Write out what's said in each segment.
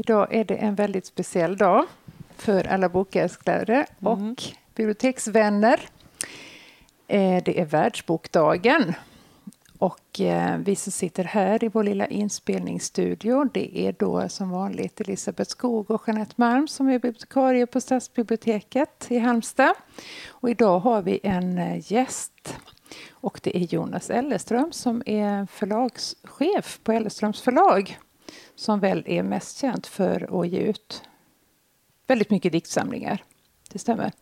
Idag är det en väldigt speciell dag för alla bokälskare och mm. biblioteksvänner. Eh, det är världsbokdagen. Och eh, vi som sitter här i vår lilla inspelningsstudio, det är då som vanligt Elisabeth Skog och Jeanette Malm som är bibliotekarie på Stadsbiblioteket i Halmstad. Och idag har vi en eh, gäst och det är Jonas Elleström som är förlagschef på Elleströms förlag som väl är mest känt för att ge ut väldigt mycket diktsamlingar. Det stämmer?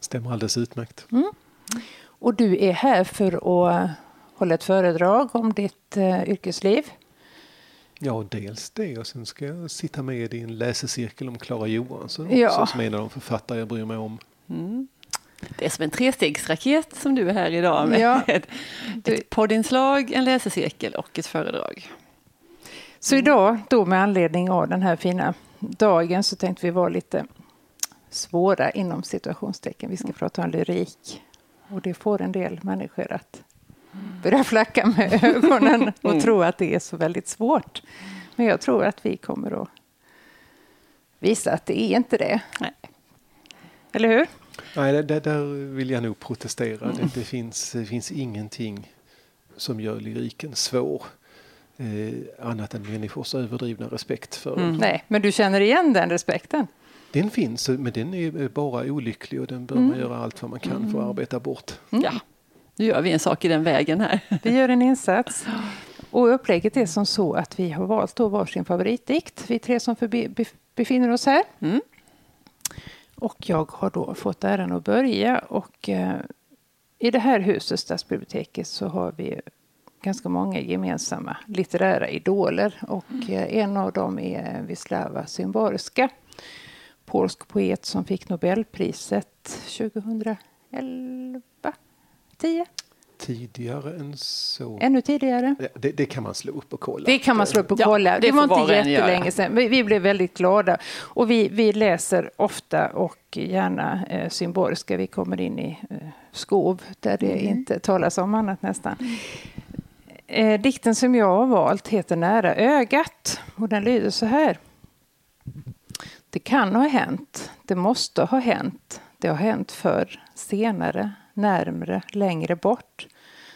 Stämmer alldeles utmärkt. Mm. Och du är här för att hålla ett föredrag om ditt uh, yrkesliv. Ja, dels det och sen ska jag sitta med i en läsecirkel om Klara Johansson ja. också, som är en av de författare jag bryr mig om. Mm. Det är som en trestegsraket som du är här idag med. Ja. Ett, ett poddinslag, en läsecirkel och ett föredrag. Så idag, då med anledning av den här fina dagen, så tänkte vi vara lite svåra inom situationstecken. Vi ska prata om lyrik. Och det får en del människor att börja flacka med ögonen och mm. tro att det är så väldigt svårt. Men jag tror att vi kommer att visa att det är inte det. Nej. Eller hur? Nej, det, där vill jag nog protestera. Mm. Det, det, finns, det finns ingenting som gör lyriken svår. Eh, annat än människors överdrivna respekt för mm. Nej, men du känner igen den respekten? Den finns, men den är bara olycklig och den bör mm. man göra allt vad man kan för att mm. arbeta bort. Mm. Ja, nu gör vi en sak i den vägen här. Vi gör en insats. Och upplägget är som så att vi har valt då varsin favoritdikt, vi tre som befinner oss här. Mm. Och jag har då fått äran att börja och eh, i det här huset, Stadsbiblioteket, så har vi ganska många gemensamma litterära idoler och mm. eh, en av dem är Wisława Szymborska, polsk poet som fick Nobelpriset 2011, 10? Tidigare än så. Ännu tidigare. Det, det, kan man slå upp och kolla. Det kan man slå upp och kolla. Ja, det, det var inte jättelänge sedan. Vi, vi blev väldigt glada. Och vi, vi läser ofta och gärna eh, symboliska. Vi kommer in i eh, skov där det mm. inte talas om annat nästan. Eh, dikten som jag har valt heter Nära ögat och den lyder så här. Det kan ha hänt, det måste ha hänt, det har hänt förr, senare, närmre, längre bort.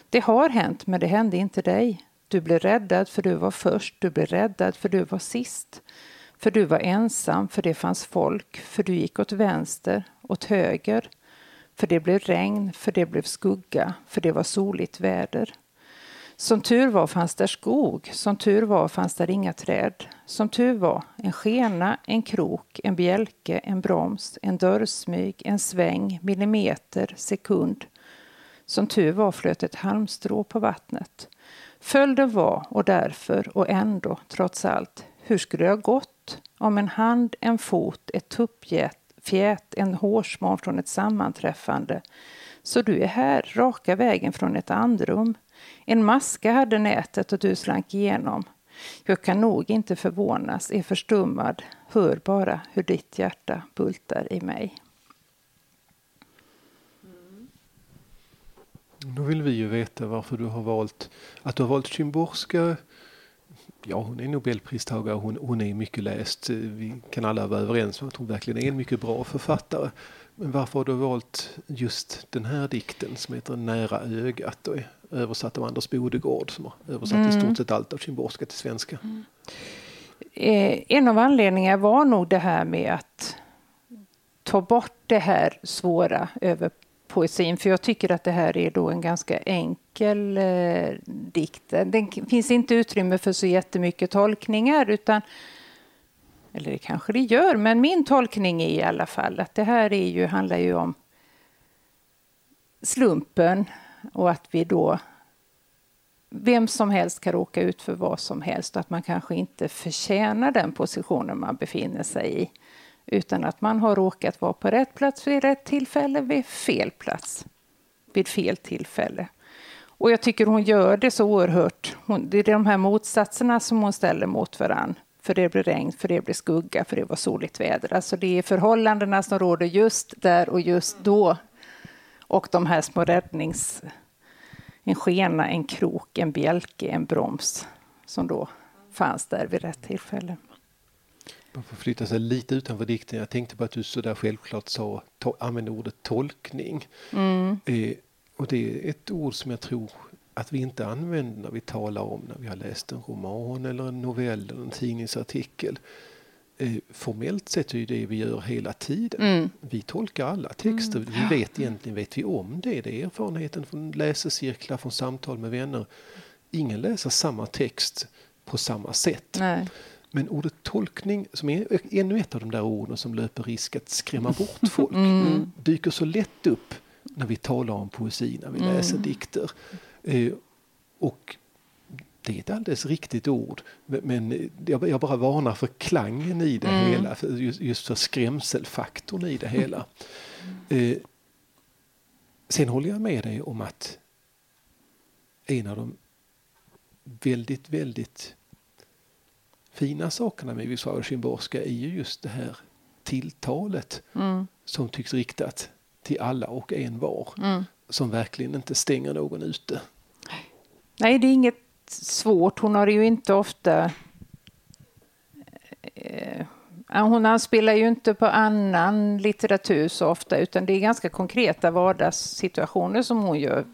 Det har hänt, men det hände inte dig. Du blev räddad för du var först, du blev räddad för du var sist. För du var ensam, för det fanns folk, för du gick åt vänster, åt höger. För det blev regn, för det blev skugga, för det var soligt väder. Som tur var fanns där skog, som tur var fanns där inga träd. Som tur var en skena, en krok, en bjälke, en broms, en dörrsmyg, en sväng, millimeter, sekund. Som tur var flöt ett halmstrå på vattnet. Följden var, och därför, och ändå, trots allt, hur skulle det ha gått om en hand, en fot, ett tuppfjät, en hårsmån från ett sammanträffande så du är här, raka vägen från ett andrum. En maska hade nätet och du slank igenom. Jag kan nog inte förvånas, är förstummad, hör bara hur ditt hjärta bultar i mig. Då vill vi ju veta varför du har valt att du har valt Szymborska. Ja, hon är nobelpristagare, hon, hon är mycket läst. Vi kan alla vara överens om att hon verkligen är en mycket bra författare. Men varför har du valt just den här dikten som heter Nära ögat och är översatt av Anders Bodegård som har översatt mm. i stort sett allt av Szymborska till svenska? Mm. Eh, en av anledningarna var nog det här med att ta bort det här svåra över poesin. För jag tycker att det här är då en ganska enkel eh, dikt. Det finns inte utrymme för så jättemycket tolkningar utan eller det kanske det gör, men min tolkning är i alla fall att det här är ju, handlar ju om slumpen och att vi då vem som helst kan råka ut för vad som helst och att man kanske inte förtjänar den positionen man befinner sig i utan att man har råkat vara på rätt plats vid rätt tillfälle vid fel plats vid fel tillfälle. Och jag tycker hon gör det så oerhört. Hon, det är de här motsatserna som hon ställer mot varann för det blir regn, för det blir skugga, för det var soligt väder. Alltså det är förhållandena som råder just där och just då. Och de här små räddnings... En skena, en krok, en bjälke, en broms som då fanns där vid rätt tillfälle. man får flytta sig lite utanför dikten. Jag tänkte på att du så där självklart sa, to, använde ordet tolkning. Mm. Eh, och det är ett ord som jag tror att vi inte använder när vi talar om när vi har läst en roman eller en novell eller en tidningsartikel. Eh, formellt sett är det vi gör hela tiden. Mm. Vi tolkar alla texter. Mm. Vi vet egentligen vet vi om det. Det är erfarenheten från läsecirklar, från samtal med vänner. Ingen läser samma text på samma sätt. Nej. Men ordet tolkning, som är ännu ett av de där orden som löper risk att skrämma bort folk, mm. dyker så lätt upp när vi talar om poesi, när vi mm. läser dikter. Eh, och det är ett alldeles riktigt ord, men jag bara varnar för klangen i det mm. hela, just för skrämselfaktorn i det hela. Eh, sen håller jag med dig om att en av de väldigt, väldigt fina sakerna med Wisława Szymborska är ju just det här tilltalet mm. som tycks riktat till alla och en var. Mm. Som verkligen inte stänger någon ute. Nej, det är inget svårt. Hon har ju inte ofta... Eh, hon anspelar ju inte på annan litteratur så ofta utan det är ganska konkreta vardagssituationer som hon gör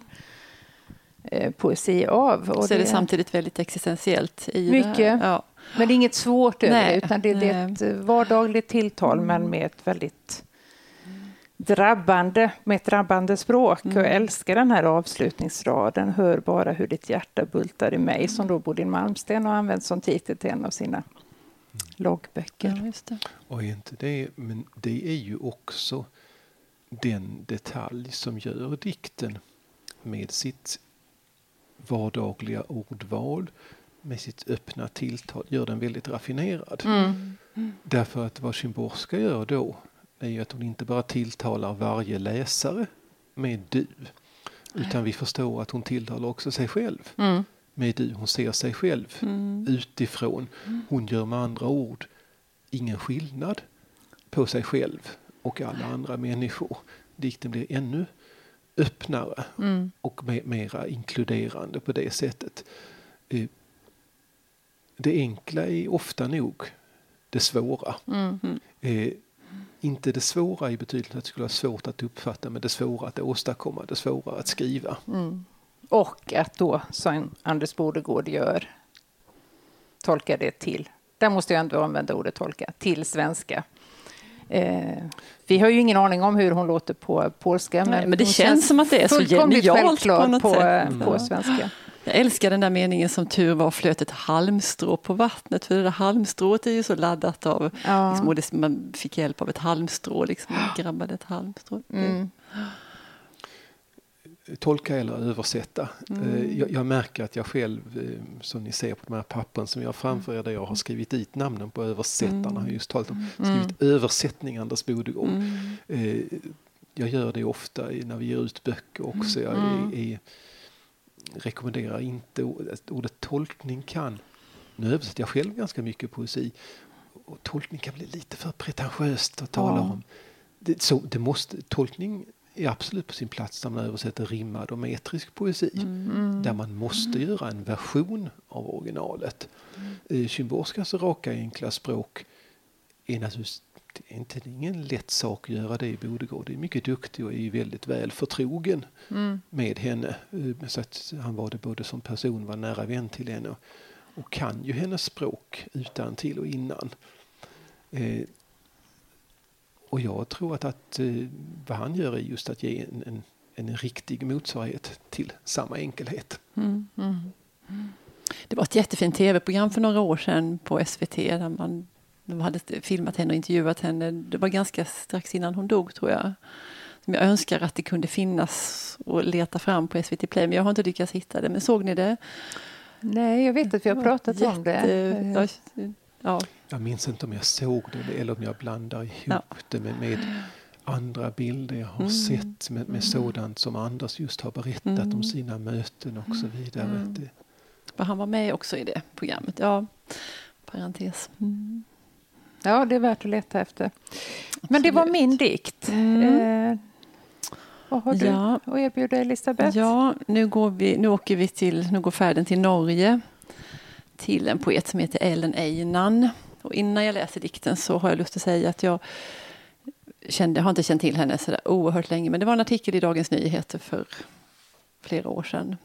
eh, poesi av. Och så är det, det samtidigt väldigt existentiellt i mycket. Ja. Men det är inget svårt över det utan det, det är ett vardagligt tilltal men med ett väldigt drabbande, med ett drabbande språk. Mm. Och jag älskar den här avslutningsraden. Hör bara hur ditt hjärta bultar i mig, som då Bodil Malmsten har använt som titel till en av sina loggböcker. Ja, och inte det, men det är ju också den detalj som gör dikten med sitt vardagliga ordval, med sitt öppna tilltal, gör den väldigt raffinerad. Mm. Mm. Därför att vad Szymborska gör då, är ju att hon inte bara tilltalar varje läsare med du. Utan vi förstår att hon tilltalar också sig själv mm. med du. Hon ser sig själv mm. utifrån. Hon gör med andra ord ingen skillnad på sig själv och alla andra människor. Dikten blir ännu öppnare mm. och mer, mera inkluderande på det sättet. Eh, det enkla är ofta nog det svåra. Mm. Eh, inte det svåra i betydelsen att det skulle vara svårt att uppfatta men det svåra att åstadkomma, det svåra att skriva. Mm. Och att då, som Anders Bodegård gör, tolka det till, där måste jag ändå använda ordet tolka, till svenska. Eh, vi har ju ingen aning om hur hon låter på polska. Men, Nej, men det känns som att det är så genialt på något på, sätt. på, på svenska. Jag älskar den där meningen som tur var flöt ett halmstrå på vattnet. För det där halmstrået är ju så laddat av, ja. liksom, man fick hjälp av ett halmstrå, liksom, man grabbade ett halmstrå. Mm. Tolka eller översätta. Mm. Eh, jag, jag, märker att jag själv, eh, som ni ser på de här pappren som jag har framför er, där jag har skrivit dit namnen på översättarna, mm. har just talat om, mm. skrivit mm. översättning Anders Bodegård. Mm. Eh, jag gör det ofta när vi ger ut böcker också. Jag är, är rekommenderar inte ordet, tolkning kan. Nu översätter jag själv ganska mycket poesi och tolkning kan bli lite för pretentiöst att tala ja. om. Det, så, det måste, tolkning är absolut på sin plats när man översätter rimmad och metrisk poesi. Mm. Där man måste mm. göra en version av originalet. Mm. Szymborskas raka enkla språk är naturligtvis det är inte det är ingen lätt sak att göra det i Bodegård. Det är mycket duktig och är väldigt väl förtrogen mm. med henne. Eh, så att han var det både som person, var nära vän till henne och, kan ju hennes språk utan till och innan. Eh, och jag tror att, att eh, vad han gör är just att ge en, en, en riktig motsvarighet till samma enkelhet. Mm, mm. Det var ett jättefint tv-program för några år sedan på SVT där man de hade filmat henne och intervjuat henne. Det var ganska strax innan hon dog tror jag. Som jag önskar att det kunde finnas och leta fram på SVT Play men jag har inte lyckats hitta det. Men såg ni det? Nej, jag vet att vi har pratat Jätte, om det. Ja. Jag minns inte om jag såg det eller om jag blandar ihop ja. det med, med andra bilder jag har mm. sett med, med mm. sådant som Anders just har berättat mm. om sina möten och så vidare. Mm. Det. Han var med också i det programmet. Ja, parentes. Mm. Ja, det är värt att leta efter. Men det var min dikt. Mm. Eh, vad har du ja. att erbjuda Elisabeth? Ja, nu, går vi, nu åker vi till, nu går färden till Norge till en poet som heter Ellen Einan. Och innan jag läser dikten så har jag lust att säga att jag kände, jag har inte känt till henne så där oerhört länge, men det var en artikel i Dagens Nyheter för flera år sedan.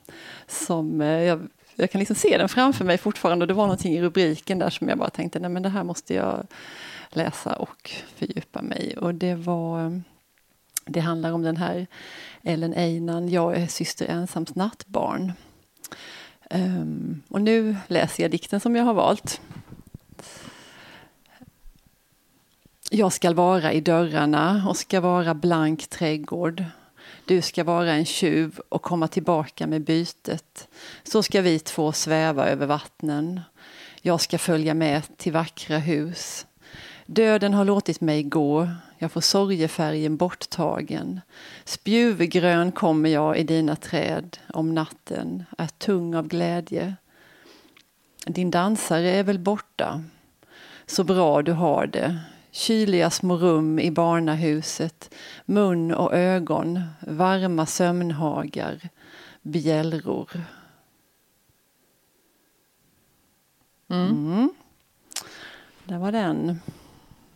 Som eh, jag, jag kan liksom se den framför mig fortfarande och det var någonting i rubriken där som jag bara tänkte, nej men det här måste jag läsa och fördjupa mig. Och det var det handlar om den här Ellen Einan, Jag är syster ensamt nattbarn. Um, och nu läser jag dikten som jag har valt. Jag skall vara i dörrarna och ska vara blank trädgård. Du ska vara en tjuv och komma tillbaka med bytet. Så ska vi två sväva över vattnen. Jag ska följa med till vackra hus. Döden har låtit mig gå, jag får sorgefärgen borttagen. Spjuvgrön kommer jag i dina träd om natten är tung av glädje. Din dansare är väl borta, så bra du har det. Kyliga små rum i barnahuset, mun och ögon, varma sömnhagar, bjällror. Mm. Mm. Där var den.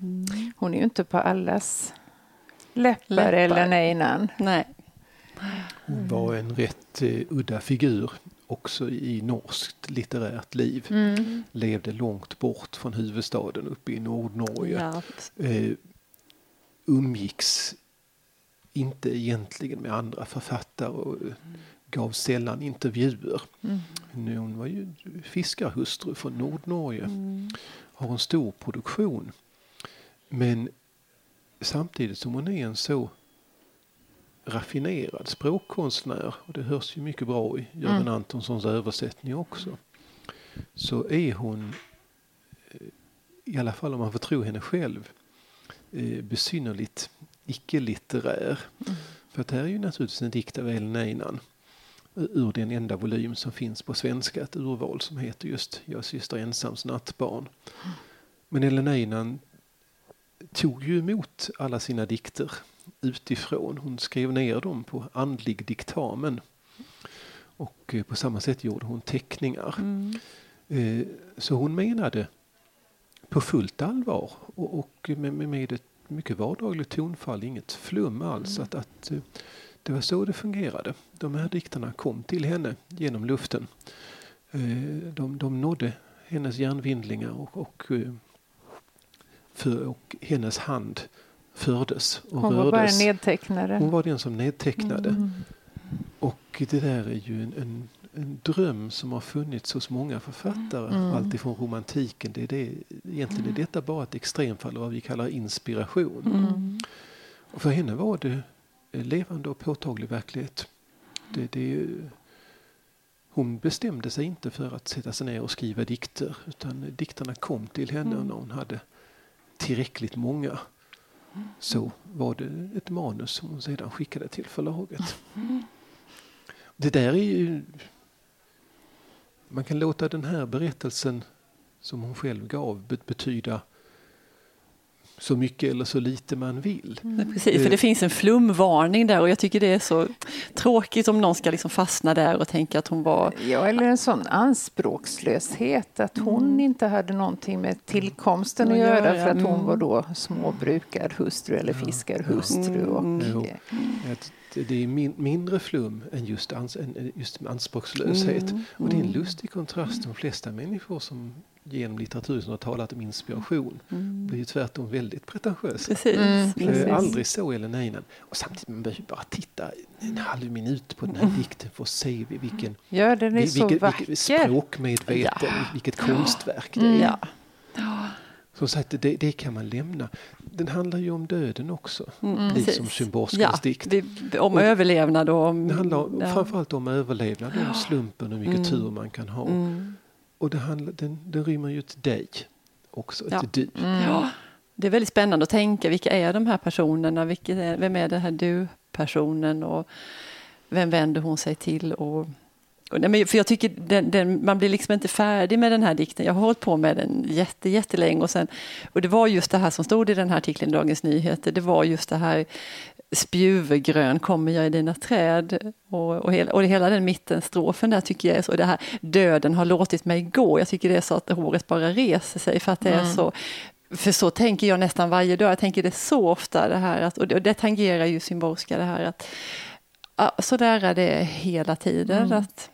Mm. Hon är ju inte på allas läppar, läppar. eller nejnan. Nej. Hon var en rätt eh, udda figur också i norskt litterärt liv. Mm. Levde långt bort från huvudstaden uppe i Nordnorge. Ja. Eh, umgicks inte egentligen med andra författare och mm. gav sällan intervjuer. Mm. Hon var ju fiskarhustru från Nordnorge. Mm. Har en stor produktion men samtidigt som hon är en så raffinerad språkkonstnär och det hörs ju mycket bra i Jörgen mm. Antonssons översättning också. Så är hon, eh, i alla fall om man får tro henne själv, eh, besynnerligt icke-litterär. Mm. För det här är ju naturligtvis en dikt av Elin Einan ur den enda volym som finns på svenska, ett urval som heter just Jag syster ensams nattbarn. Mm. Men Ellen Einan tog ju emot alla sina dikter utifrån. Hon skrev ner dem på andlig diktamen. Och eh, på samma sätt gjorde hon teckningar. Mm. Eh, så hon menade på fullt allvar och, med, ett mycket vardagligt tonfall, inget flum alls, mm. att, att eh, det var så det fungerade. De här dikterna kom till henne genom luften. De, de nådde hennes hjärnvindlingar och, och för, och hennes hand fördes och Hon var bara nedtecknare. Hon var den som nedtecknade. Mm. Och det där är ju en, en, en, dröm som har funnits hos många författare. Mm. Alltifrån romantiken. Det är det, egentligen är detta bara ett extremfall av vad vi kallar inspiration. Mm. Och för henne var det levande och påtaglig verklighet. Det, det, hon bestämde sig inte för att sätta sig ner och skriva dikter utan dikterna kom till henne mm. när hon hade tillräckligt många så var det ett manus som hon sedan skickade till förlaget. Det där är ju... Man kan låta den här berättelsen som hon själv gav betyda så mycket eller så lite man vill. Mm. Precis, för det eh. finns en flumvarning där och jag tycker det är så tråkigt om någon ska liksom fastna där och tänka att hon var... Ja, eller en sån anspråkslöshet att hon mm. inte hade någonting med tillkomsten att, att göra för att hon mm. var då småbrukarhustru eller fiskarhustru. Och, mm. Det är min, mindre flum än just, ans, än just anspråkslöshet. Mm. Och det är en lustig kontrast. De flesta människor som genom litteratur som har talat om inspiration mm. blir ju tvärtom väldigt pretentiös. Precis. Mm. Precis. Aldrig så Ellen Einan. Och samtidigt man behöver bara titta en halv minut på den här mm. dikten för att se vilken, ja, den är vilken, så vilken språkmedveten, ja. vilket konstverk det är. Ja. Som sagt, det, det, kan man lämna. Den handlar ju om döden också, mm, liksom Szymborskas ja, dikt. Vi, om och överlevnad och om... Det handlar ja. framförallt om överlevnad, om slumpen och hur mycket mm. tur man kan ha. Mm. Och det handlar, den, den rymmer ju ett dig också, ett ja. du. Mm. Ja. Det är väldigt spännande att tänka, vilka är de här personerna? Vilka vem är den här du-personen? Och vem vänder hon sig till? Och Nej, för jag tycker den, den, man blir liksom inte färdig med den här dikten. Jag har hållit på med den jätte, jättelänge. Och, sen, och det var just det här som stod i den här artikeln i Dagens Nyheter. Det var just det här spjuvergrön kommer jag i dina träd. Och, och, hela, och hela den mittenstrofen där tycker jag är så, det här döden har låtit mig gå. Jag tycker det är så att håret bara reser sig för att det mm. är så för så tänker jag nästan varje dag. Jag tänker det så ofta det här att, och det, och det tangerar ju Symborska det här att så där är det hela tiden. Mm. Att,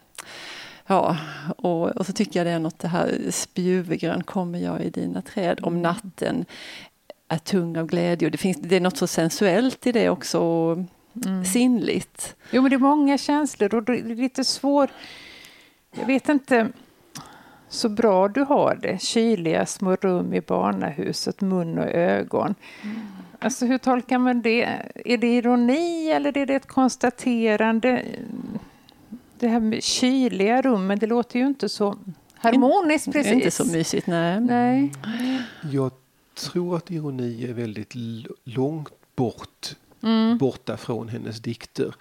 ja, och, och, så tycker jag det är något det här spjuvergrön kommer jag i dina träd om mm. natten är tung av glädje och det, finns, det är något så sensuellt i det också, mm. sinnligt. Jo men det är många känslor och det är lite svårt, jag vet inte så bra du har det, kyliga små rum i barnahuset, mun och ögon. Mm. Alltså hur tolkar man det? Är det ironi eller är det ett konstaterande? Det här med kyliga rummen, det låter ju inte så harmoniskt precis. Inte så mysigt, nej. nej. Jag tror att ironi är väldigt långt bort, mm. borta från hennes dikter.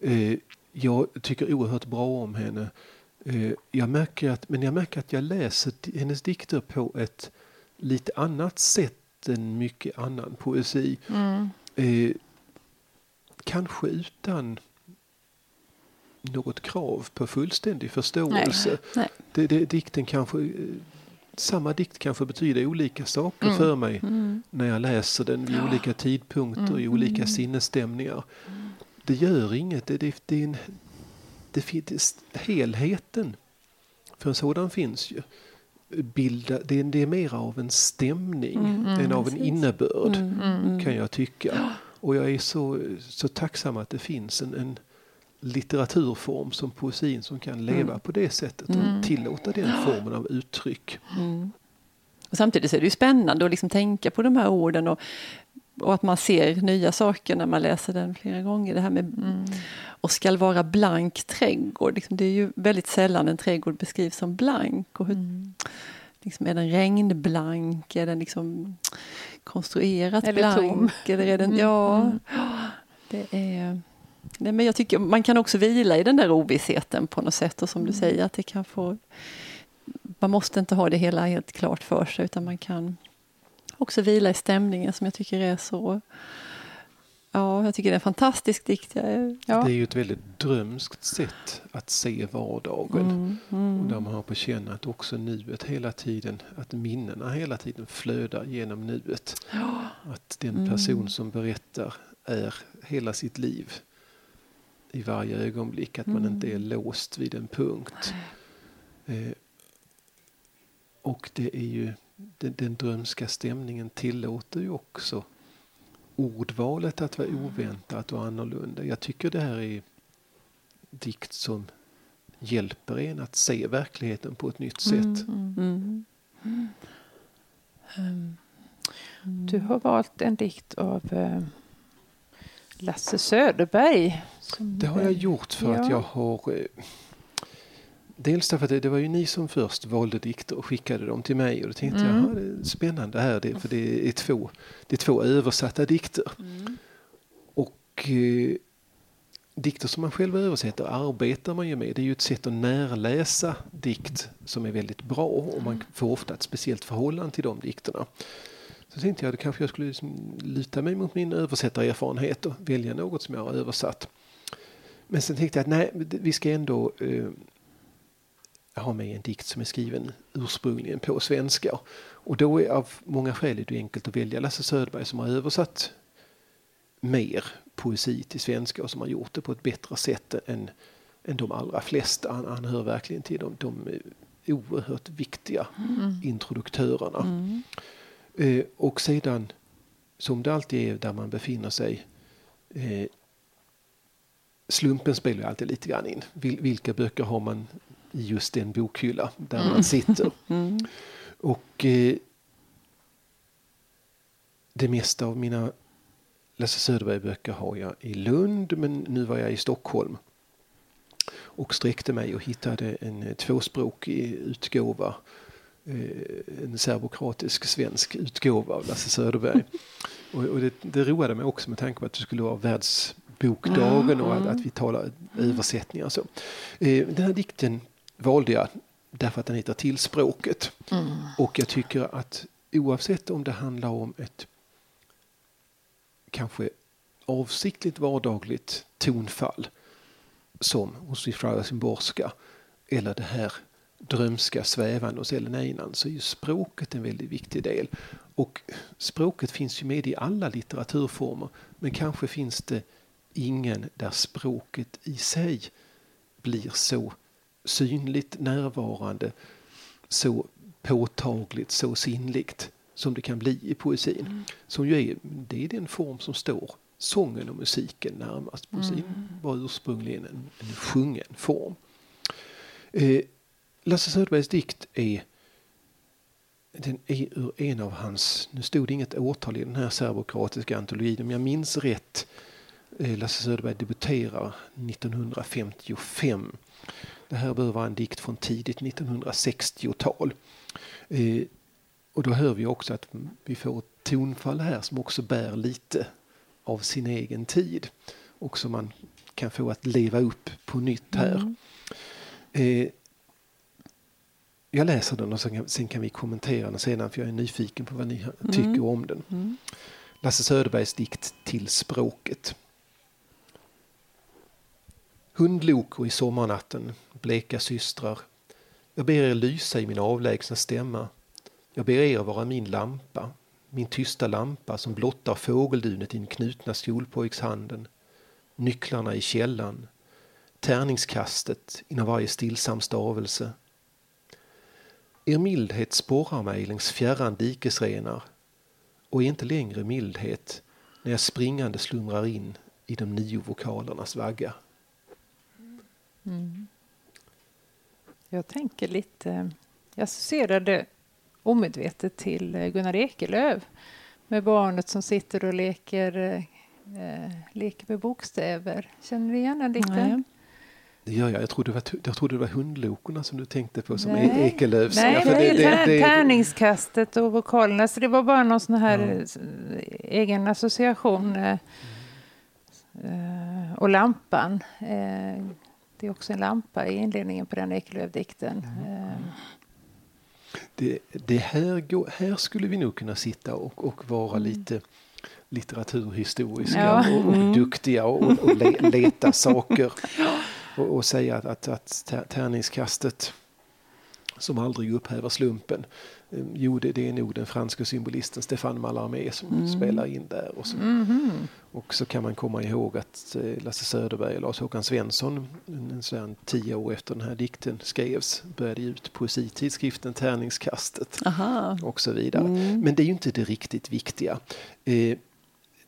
Eh, jag tycker oerhört bra om henne. Eh, jag märker att, men jag märker att jag läser hennes dikter på ett lite annat sätt än mycket annan poesi. Mm. Eh, kanske utan något krav på fullständig förståelse. Nej, nej. Det, det, dikten kanske, eh, samma dikt kanske betyder olika saker mm. för mig mm. när jag läser den vid ja. olika tidpunkter, i mm. olika sinnesstämningar. Det gör inget, det, det, det, är en, det finns helheten. För en sådan finns ju bilda, det, det är mer av en stämning mm, än av en innebörd mm, mm, mm, kan jag tycka. Och jag är så, så tacksam att det finns en, en litteraturform som poesin som kan leva mm. på det sättet och mm. tillåta den formen av uttryck. Och samtidigt är det ju spännande att liksom tänka på de här orden och, och att man ser nya saker när man läser den flera gånger. Det här med mm. och skall vara blank trädgård. Liksom, det är ju väldigt sällan en trädgård beskrivs som blank. Och hur, mm. liksom, är den regnblank? Är den liksom konstruerat eller blank? Tom. Eller är den, mm. ja, mm. det är... Nej, men jag tycker man kan också vila i den där ovissheten på något sätt och som du mm. säger att det kan få man måste inte ha det hela helt klart för sig utan man kan också vila i stämningen som jag tycker är så... Ja, jag tycker det är en fantastisk dikt. Ja. Det är ju ett väldigt drömskt sätt att se vardagen. Mm, mm. Och där man har på känn att också nuet hela tiden, att minnena hela tiden flödar genom nuet. Ja. Att den mm. person som berättar är hela sitt liv i varje ögonblick. Att man mm. inte är låst vid en punkt. Eh, och det är ju den, den drömska stämningen tillåter ju också ordvalet att vara oväntat och annorlunda. Jag tycker det här är dikt som hjälper en att se verkligheten på ett nytt sätt. Mm, mm, mm. Um, du har valt en dikt av uh, Lasse Söderberg. Det har jag gjort för ja. att jag har uh, Dels därför att det, det, var ju ni som först valde dikter och skickade dem till mig och då tänkte mm. jag, det är spännande här det, för det är två, det är två översatta dikter. Mm. Och eh, dikter som man själv översätter arbetar man ju med. Det är ju ett sätt att närläsa dikt som är väldigt bra och man får ofta ett speciellt förhållande till de dikterna. Så tänkte jag att kanske jag skulle liksom luta mig mot min översättarerfarenhet och välja något som jag har översatt. Men sen tänkte jag att nej, vi ska ändå eh, har med en dikt som är skriven ursprungligen på svenska. Och då är av många skäl är det enkelt att välja Lasse Söderberg som har översatt mer poesi till svenska och som har gjort det på ett bättre sätt än, än de allra flesta. Han, han hör verkligen till de, de oerhört viktiga mm. introduktörerna. Mm. Eh, och sedan, som det alltid är där man befinner sig, eh, slumpen spelar alltid lite grann in. Vil, vilka böcker har man i just den bokhylla där mm. man sitter. Mm. Och eh, det mesta av mina Lasse Söderberg-böcker har jag i Lund men nu var jag i Stockholm och sträckte mig och hittade en eh, tvåspråkig utgåva eh, en serbokratisk svensk utgåva av Lasse Söderberg. och, och det, det roade mig också med tanke på att det skulle vara världs bokdagen och att, att vi talar översättningar. Så. Eh, den här dikten valde jag därför att den heter Tillspråket. Mm. Och jag tycker att oavsett om det handlar om ett kanske avsiktligt vardagligt tonfall som hos Fröja Szymborska eller det här drömska svävande hos Ellen Einan så är ju språket en väldigt viktig del. Och språket finns ju med i alla litteraturformer men kanske finns det ingen där språket i sig blir så synligt närvarande, så påtagligt, så sinnligt som det kan bli i poesin. Mm. Som ju är, det är den form som står sången och musiken närmast. Poesin mm. var ursprungligen en, en sjungen form. Eh, Lasse Söderbergs dikt är den är ur en av hans, nu stod det inget årtal i den här serbokroatiska antologin, om jag minns rätt, Lasse Söderberg debuterar 1955. Det här bör vara en dikt från tidigt 1960-tal. Eh, och då hör vi också att vi får ett tonfall här som också bär lite av sin egen tid och som man kan få att leva upp på nytt här. Mm. Eh, jag läser den och sen kan, vi kommentera den sedan för jag är nyfiken på vad ni mm. tycker om den. Mm. Lasse Söderbergs dikt Till språket. Hundlokor i sommarnatten, bleka systrar. Jag ber er lysa i min avlägsna stämma. Jag ber er vara min lampa, min tysta lampa som blottar fågeldunet i den knutna skolpojkshanden, nycklarna i källan, tärningskastet inom varje stillsam stavelse. Er mildhet sporrar mig längs fjärran dikesrenar och är inte längre mildhet när jag springande slumrar in i de nio vokalernas vagga. Mm. Jag tänker lite, jag associerade omedvetet till eh, Gunnar Ekelöf med barnet som sitter och leker, eh, leker med bokstäver. Känner du igen den dikten? Det gör jag. Jag trodde, det var, jag trodde det var hundlokorna som du tänkte på som Nej. Ekelöfs. Nej, ja, det, det, det, tärningskastet och vokalerna. Så det var bara någon sån här ja. egen association. Mm. och lampan. Det är också en lampa i inledningen på den Ekelöf-dikten. Mm det, det här, går, här skulle vi nog kunna sitta och, och vara mm. lite litteraturhistoriska ja. och, och mm. duktiga och, och le, leta saker. Och, och, säga att, att, att tärningskastet som aldrig upphäver slumpen. Ehm, jo, det, det är nog den franska symbolisten Stéphane Mallarmé som mm. spelar in där. Och så, mm. och så kan man komma ihåg att eh, Lasse Söderberg och Lars Håkan Svensson, en, en tio år efter den här dikten skrevs, började ge ut poesitidskriften Tärningskastet Aha. och så vidare. Mm. Men det är ju inte det riktigt viktiga. Eh,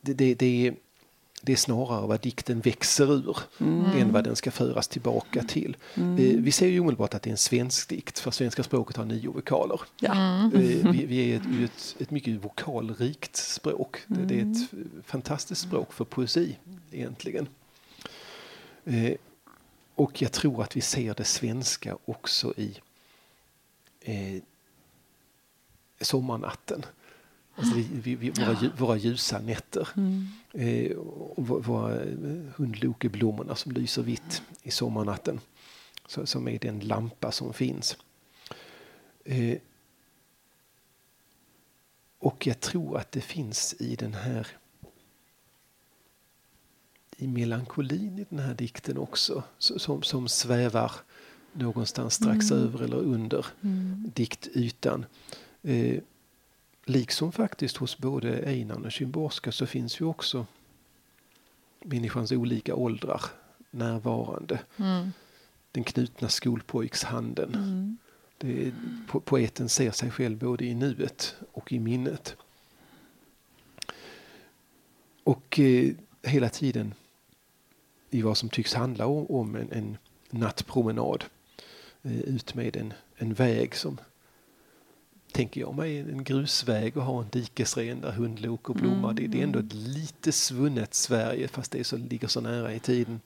det, det, det är det är snarare vad dikten växer ur mm. än vad den ska föras tillbaka till. Mm. Vi ser ju omedelbart att det är en svensk dikt för svenska språket har nio vokaler. Ja. Mm. Eh, vi, vi, är ett, ett, ett, mycket vokalrikt språk. Det, det, är ett mm. fantastiskt språk för poesi egentligen. Eh, och jag tror att vi ser det svenska också i eh, sommarnatten. Alltså vi, vi, våra, våra ljusa nätter. Mm. Eh, och våra eh, hundlokeblommorna som lyser vitt i sommarnatten. Så, som är den lampa som finns. Eh, och jag tror att det finns i den här i melankolin i den här dikten också som, som svävar någonstans strax mm. över eller under mm. diktytan. Eh, Liksom faktiskt hos både Einar och Szymborska så finns ju också människans olika åldrar närvarande. Mm. Den knutna skolpojkshanden. Mm. Det po poeten ser sig själv både i nuet och i minnet. Och eh, hela tiden i vad som tycks handla om, om en, en nattpromenad eh, ut med en, en väg som tänker jag mig en grusväg och ha en dikesren där hundlok och blommar. Mm. Det, det, är ändå ett lite svunnet Sverige fast det så, ligger så nära i tiden.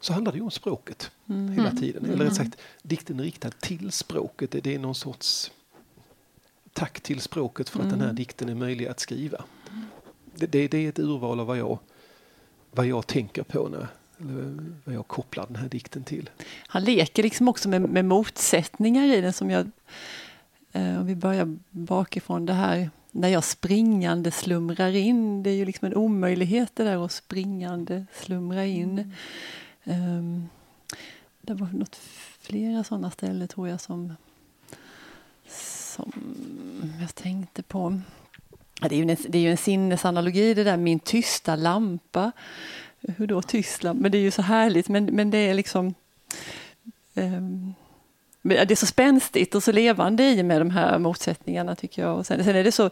Så handlar det ju om språket mm. hela tiden. Eller rätt sagt, dikten är riktad till språket. Det, det är någon sorts tack till språket för att mm. den här mm. dikten är möjlig att skriva. Det, det, det, är ett urval av vad jag vad jag tänker på när, vad jag kopplar den här dikten till. Han leker liksom också med, med motsättningar i den som jag... Eh, om vi börjar bakifrån det här när jag springande slumrar in. Det är ju liksom en omöjlighet det där att springande slumra in. Mm. Um, det var något flera sådana ställen tror jag som, som jag tänkte på. Det är, ju en, det är ju en sinnesanalogi det där, min tysta lampa. Hur då tyst lampa? Men det är ju så härligt, men, men det är liksom... Um, det är så spänstigt och så levande i med de här motsättningarna tycker jag. Och sen, sen är det så,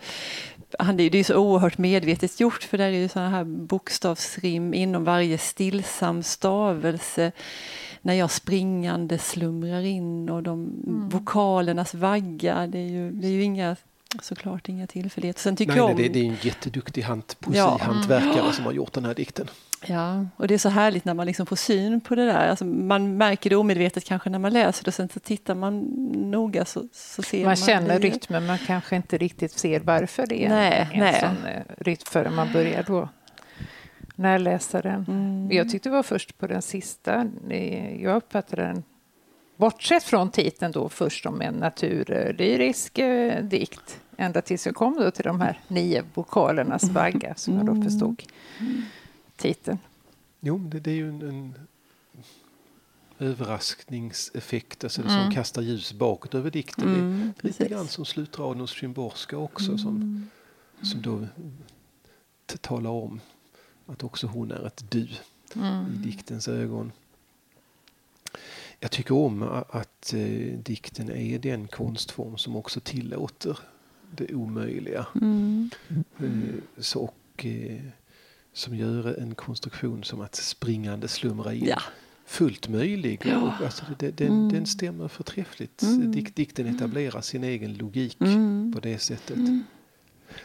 han, det är ju så oerhört medvetet gjort för där är ju sådana här bokstavsrim inom varje stillsam stavelse när jag springande slumrar in och de mm. vokalernas vagga. Det är ju, det är ju inga såklart inga tillfälligheter. Sen tycker nej, jag om... det, det är en jätteduktig hand, poesihantverkare ja. Mm. som har gjort den här dikten. Ja, och det är så härligt när man liksom får syn på det där. Alltså man märker det omedvetet kanske när man läser det, sen så tittar man noga så, så ser man... Man känner det. rytmen, man kanske inte riktigt ser varför det är nej, en, nej. sån eh, rytm förrän man börjar då närläsa den. Mm. Jag tyckte det var först på den sista, jag uppfattade den Bortsett från titeln då först som en naturlyrisk eh, dikt ända tills jag kom då till de här nio vokalernas mm. vagga som jag då mm. förstod titeln. Jo, det, det är ju en, en överraskningseffekt alltså mm. som kastar ljus bakåt över dikten. Mm, det är lite grann som slutraden hos Szymborska också mm. som, som då talar om att också hon är ett du mm. i diktens ögon. Jag tycker om att eh, dikten är den konstform som också tillåter det omöjliga. Mm. Eh, så, och, eh, som gör en konstruktion som att springande slumra in. Ja. Fullt möjlig. Ja. Och, alltså, det, den, mm. den stämmer förträffligt. Mm. Dik, dikten etablerar sin egen logik mm. på det sättet. Mm.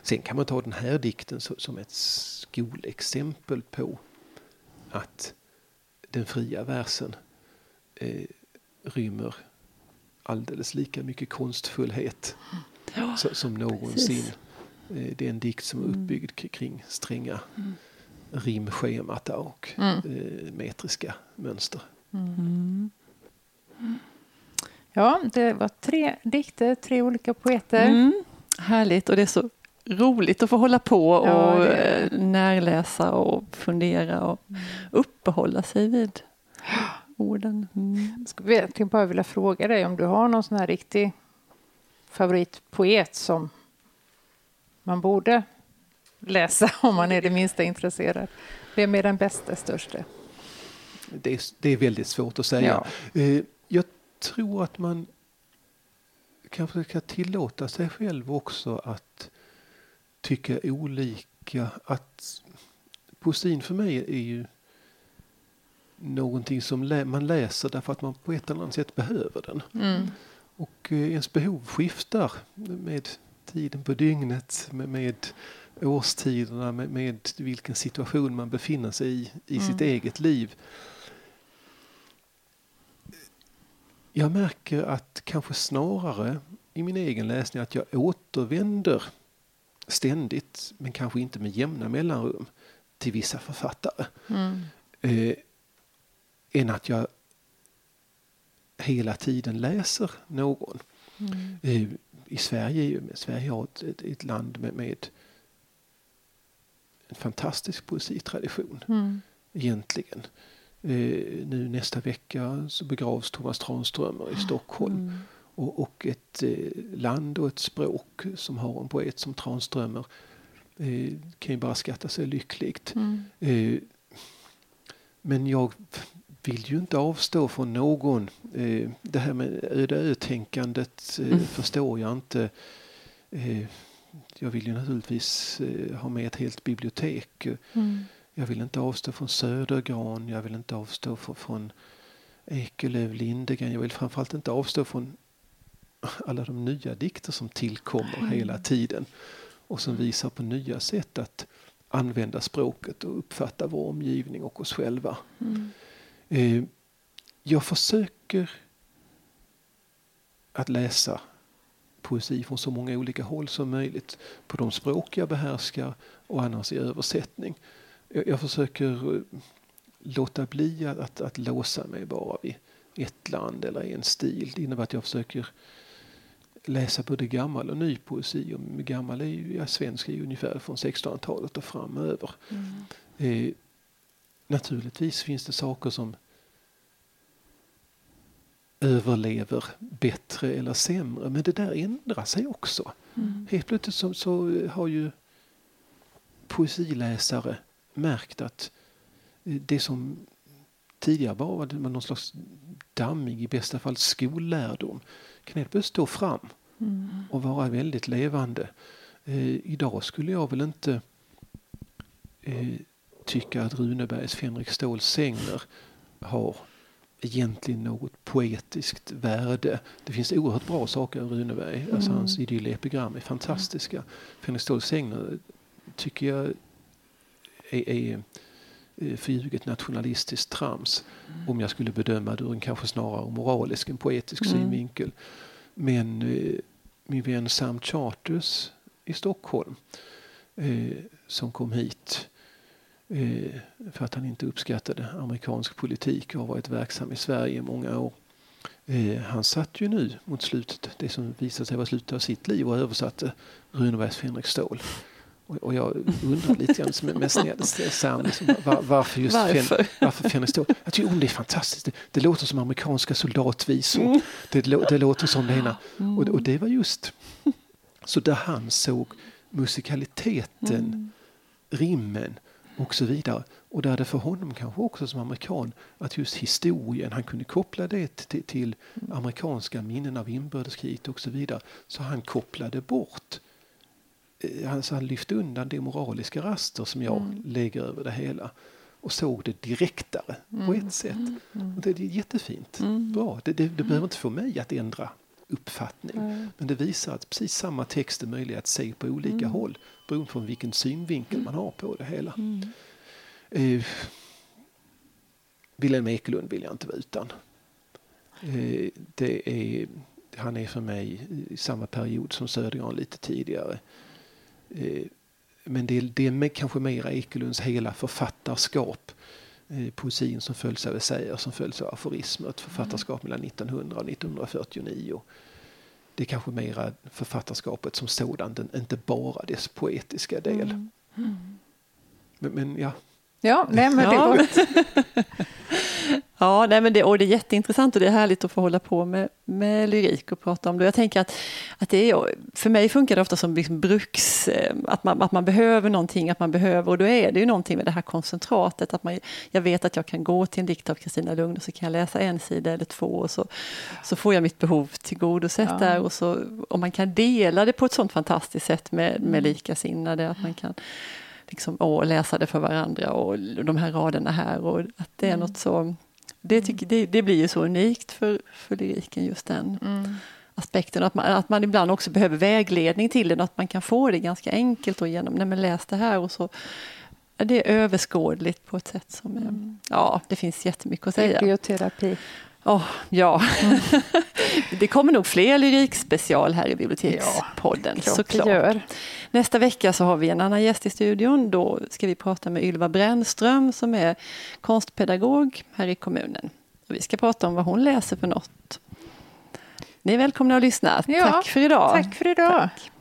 Sen kan man ta den här dikten som ett skolexempel på att den fria versen eh, rymmer alldeles lika mycket konstfullhet ja, så, som någonsin. Eh, det är en dikt som är mm. uppbyggd kring stränga mm. rimschemata och mm. eh, metriska mönster. Mm. Ja, det var tre dikter, tre olika poeter. Mm. Härligt och det är så roligt att få hålla på och ja, det... närläsa och fundera och mm. uppehålla sig vid orden. Mm. Jag skulle bara vilja fråga dig om du har någon sån här riktig favoritpoet som man borde läsa om man är det minsta intresserad. Vem är den bästa, största? Det är, det är väldigt svårt att säga. Ja. Eh, jag tror att man kanske ska tillåta sig själv också att tycka olika. Att poesin för mig är ju någonting som lä man läser därför att man på ett eller annat sätt behöver den. Mm. Och eh, ens behov skiftar med tiden på dygnet, med, med årstiderna, med, med, vilken situation man befinner sig i, i mm. sitt eget liv. Jag märker att kanske snarare i min egen läsning att jag återvänder ständigt, men kanske inte med jämna mellanrum, till vissa författare. Mm. Eh, än att jag hela tiden läser någon. Mm. Eh, I Sverige, Sverige har ett, ett, land med, med, en fantastisk poesitradition mm. egentligen. Eh, nu nästa vecka så begravs Thomas Tranströmer i Stockholm. Mm. Och, och, ett eh, land och ett språk som har en poet som Tranströmer eh, kan ju bara skatta sig lyckligt. Mm. Men jag vill ju inte avstå från någon. Eh, det här med öde ö-tänkandet eh, mm. förstår jag inte. Eh, jag vill ju naturligtvis ha med ett helt bibliotek. Mm. Jag vill inte avstå från Södergran, jag vill inte avstå från, från Ekelöf, Lindegren. Jag vill framförallt inte avstå från alla de nya dikter som tillkommer mm. hela tiden och som visar på nya sätt att använda språket och uppfatta vår omgivning och oss själva. Mm. Eh, jag försöker att läsa poesi från så många olika håll som möjligt på de språk jag behärskar och annars i översättning. jag, jag försöker eh, låta bli att, att låsa mig bara vid ett land eller en stil. Det innebär att jag försöker läsa både gammal och ny poesi. Och gammal är ju, ja, svensk är ju ungefär från 1600-talet och framöver. Mm. Eh, naturligtvis finns det saker som överlever bättre eller sämre. Men det där ändrar sig också. Mm. Helt plötsligt så, så, har ju poesiläsare märkt att det som tidigare bara var någon slags dammig, i bästa fall skollärdom, kan helt plötsligt stå fram mm. och vara väldigt levande. Eh, idag skulle jag väl inte eh, tycka att Runebergs Fänrik Ståls sängner har egentligen något poetiskt värde. Det finns oerhört bra saker i Runeberg. Mm. Alltså hans idyllepigram är fantastiska. Mm. Fänrik Ståls sängner tycker jag är, är eh, förljuget nationalistiskt trams mm. om jag skulle bedöma det ur en kanske snarare moralisk än poetisk mm. synvinkel. Men eh, min vän Sam Charters i Stockholm eh, som kom hit för att han inte uppskattade amerikansk politik och har varit verksam i Sverige i många år. Eh, han satt ju nu mot slutet, det som visade sig vara slutet av sitt liv och översatte Runebergs Fänrik Stål. Och, jag undrar lite grann med, med Sam, liksom, var, varför just varför? Varför Fänrik Stål? Jag tycker om det är fantastiskt. Det, det låter som amerikanska soldatvisor. Mm. Det, det, låter som det ena. Mm. Och, och det var just så där han såg musikaliteten, mm. rimmen och så vidare. Och där det för honom kanske också som amerikan att just historien, han kunde koppla det till, till amerikanska minnen av inbördeskriget och så vidare. Så han kopplade bort, eh, alltså han lyfte undan de moraliska raster som jag mm. lägger över det hela och såg det direktare mm. på ett sätt. Mm. mm. Och det är jättefint. Mm. Bra. Det, det, det behöver inte få mig att ändra uppfattning. Mm. Men det visar att precis samma text är möjlig att se på olika mm. håll beroende på vilken synvinkel man har på det hela. Mm. Eh, Wilhelm Ekelund vill jag inte vara utan. Eh, det är, han är för mig i samma period som Södergran lite tidigare. Eh, men det är, det är kanske mera Ekelunds hela författarskap eh, poesin som följs av essäer som följs av aforismer. Ett författarskap mellan 1900 och 1949. Det är kanske mera författarskapet som sådant, inte bara dess poetiska del. Mm. Mm. Men, men, ja. Ja, nej, men det ja. Ja, nej men det, och det är jätteintressant och det är härligt att få hålla på med, med lyrik och prata om det. Jag tänker att, att det är, för mig funkar det ofta som liksom bruks, eh, att man, att man behöver någonting, att man behöver, och då är det ju någonting med det här koncentratet, att man, jag vet att jag kan gå till en dikt av Kristina Lugn och så kan jag läsa en sida eller två och så, så får jag mitt behov tillgodosett ja. där och, så, och man kan dela det på ett sånt fantastiskt sätt med, med mm. likasinnade, att man kan liksom, åh, läsa det för varandra och de här raderna här och att det är mm. något så det, tycker, det, det, blir ju så unikt för, för lyriken, just den mm. aspekten. Att man, att man ibland också behöver vägledning till den, att man kan få det ganska enkelt och genom, nej men läs det här och så det är överskådligt på ett sätt som mm. ja, det finns jättemycket att säga. Biblioterapi. Oh, ja, mm. det kommer nog fler lyrikspecial här i Bibliotekspodden ja, såklart. Nästa vecka så har vi en annan gäst i studion. Då ska vi prata med Ylva Brännström som är konstpedagog här i kommunen. Och vi ska prata om vad hon läser för något. Ni är välkomna att lyssna. Ja, tack för idag. Tack för idag. Tack.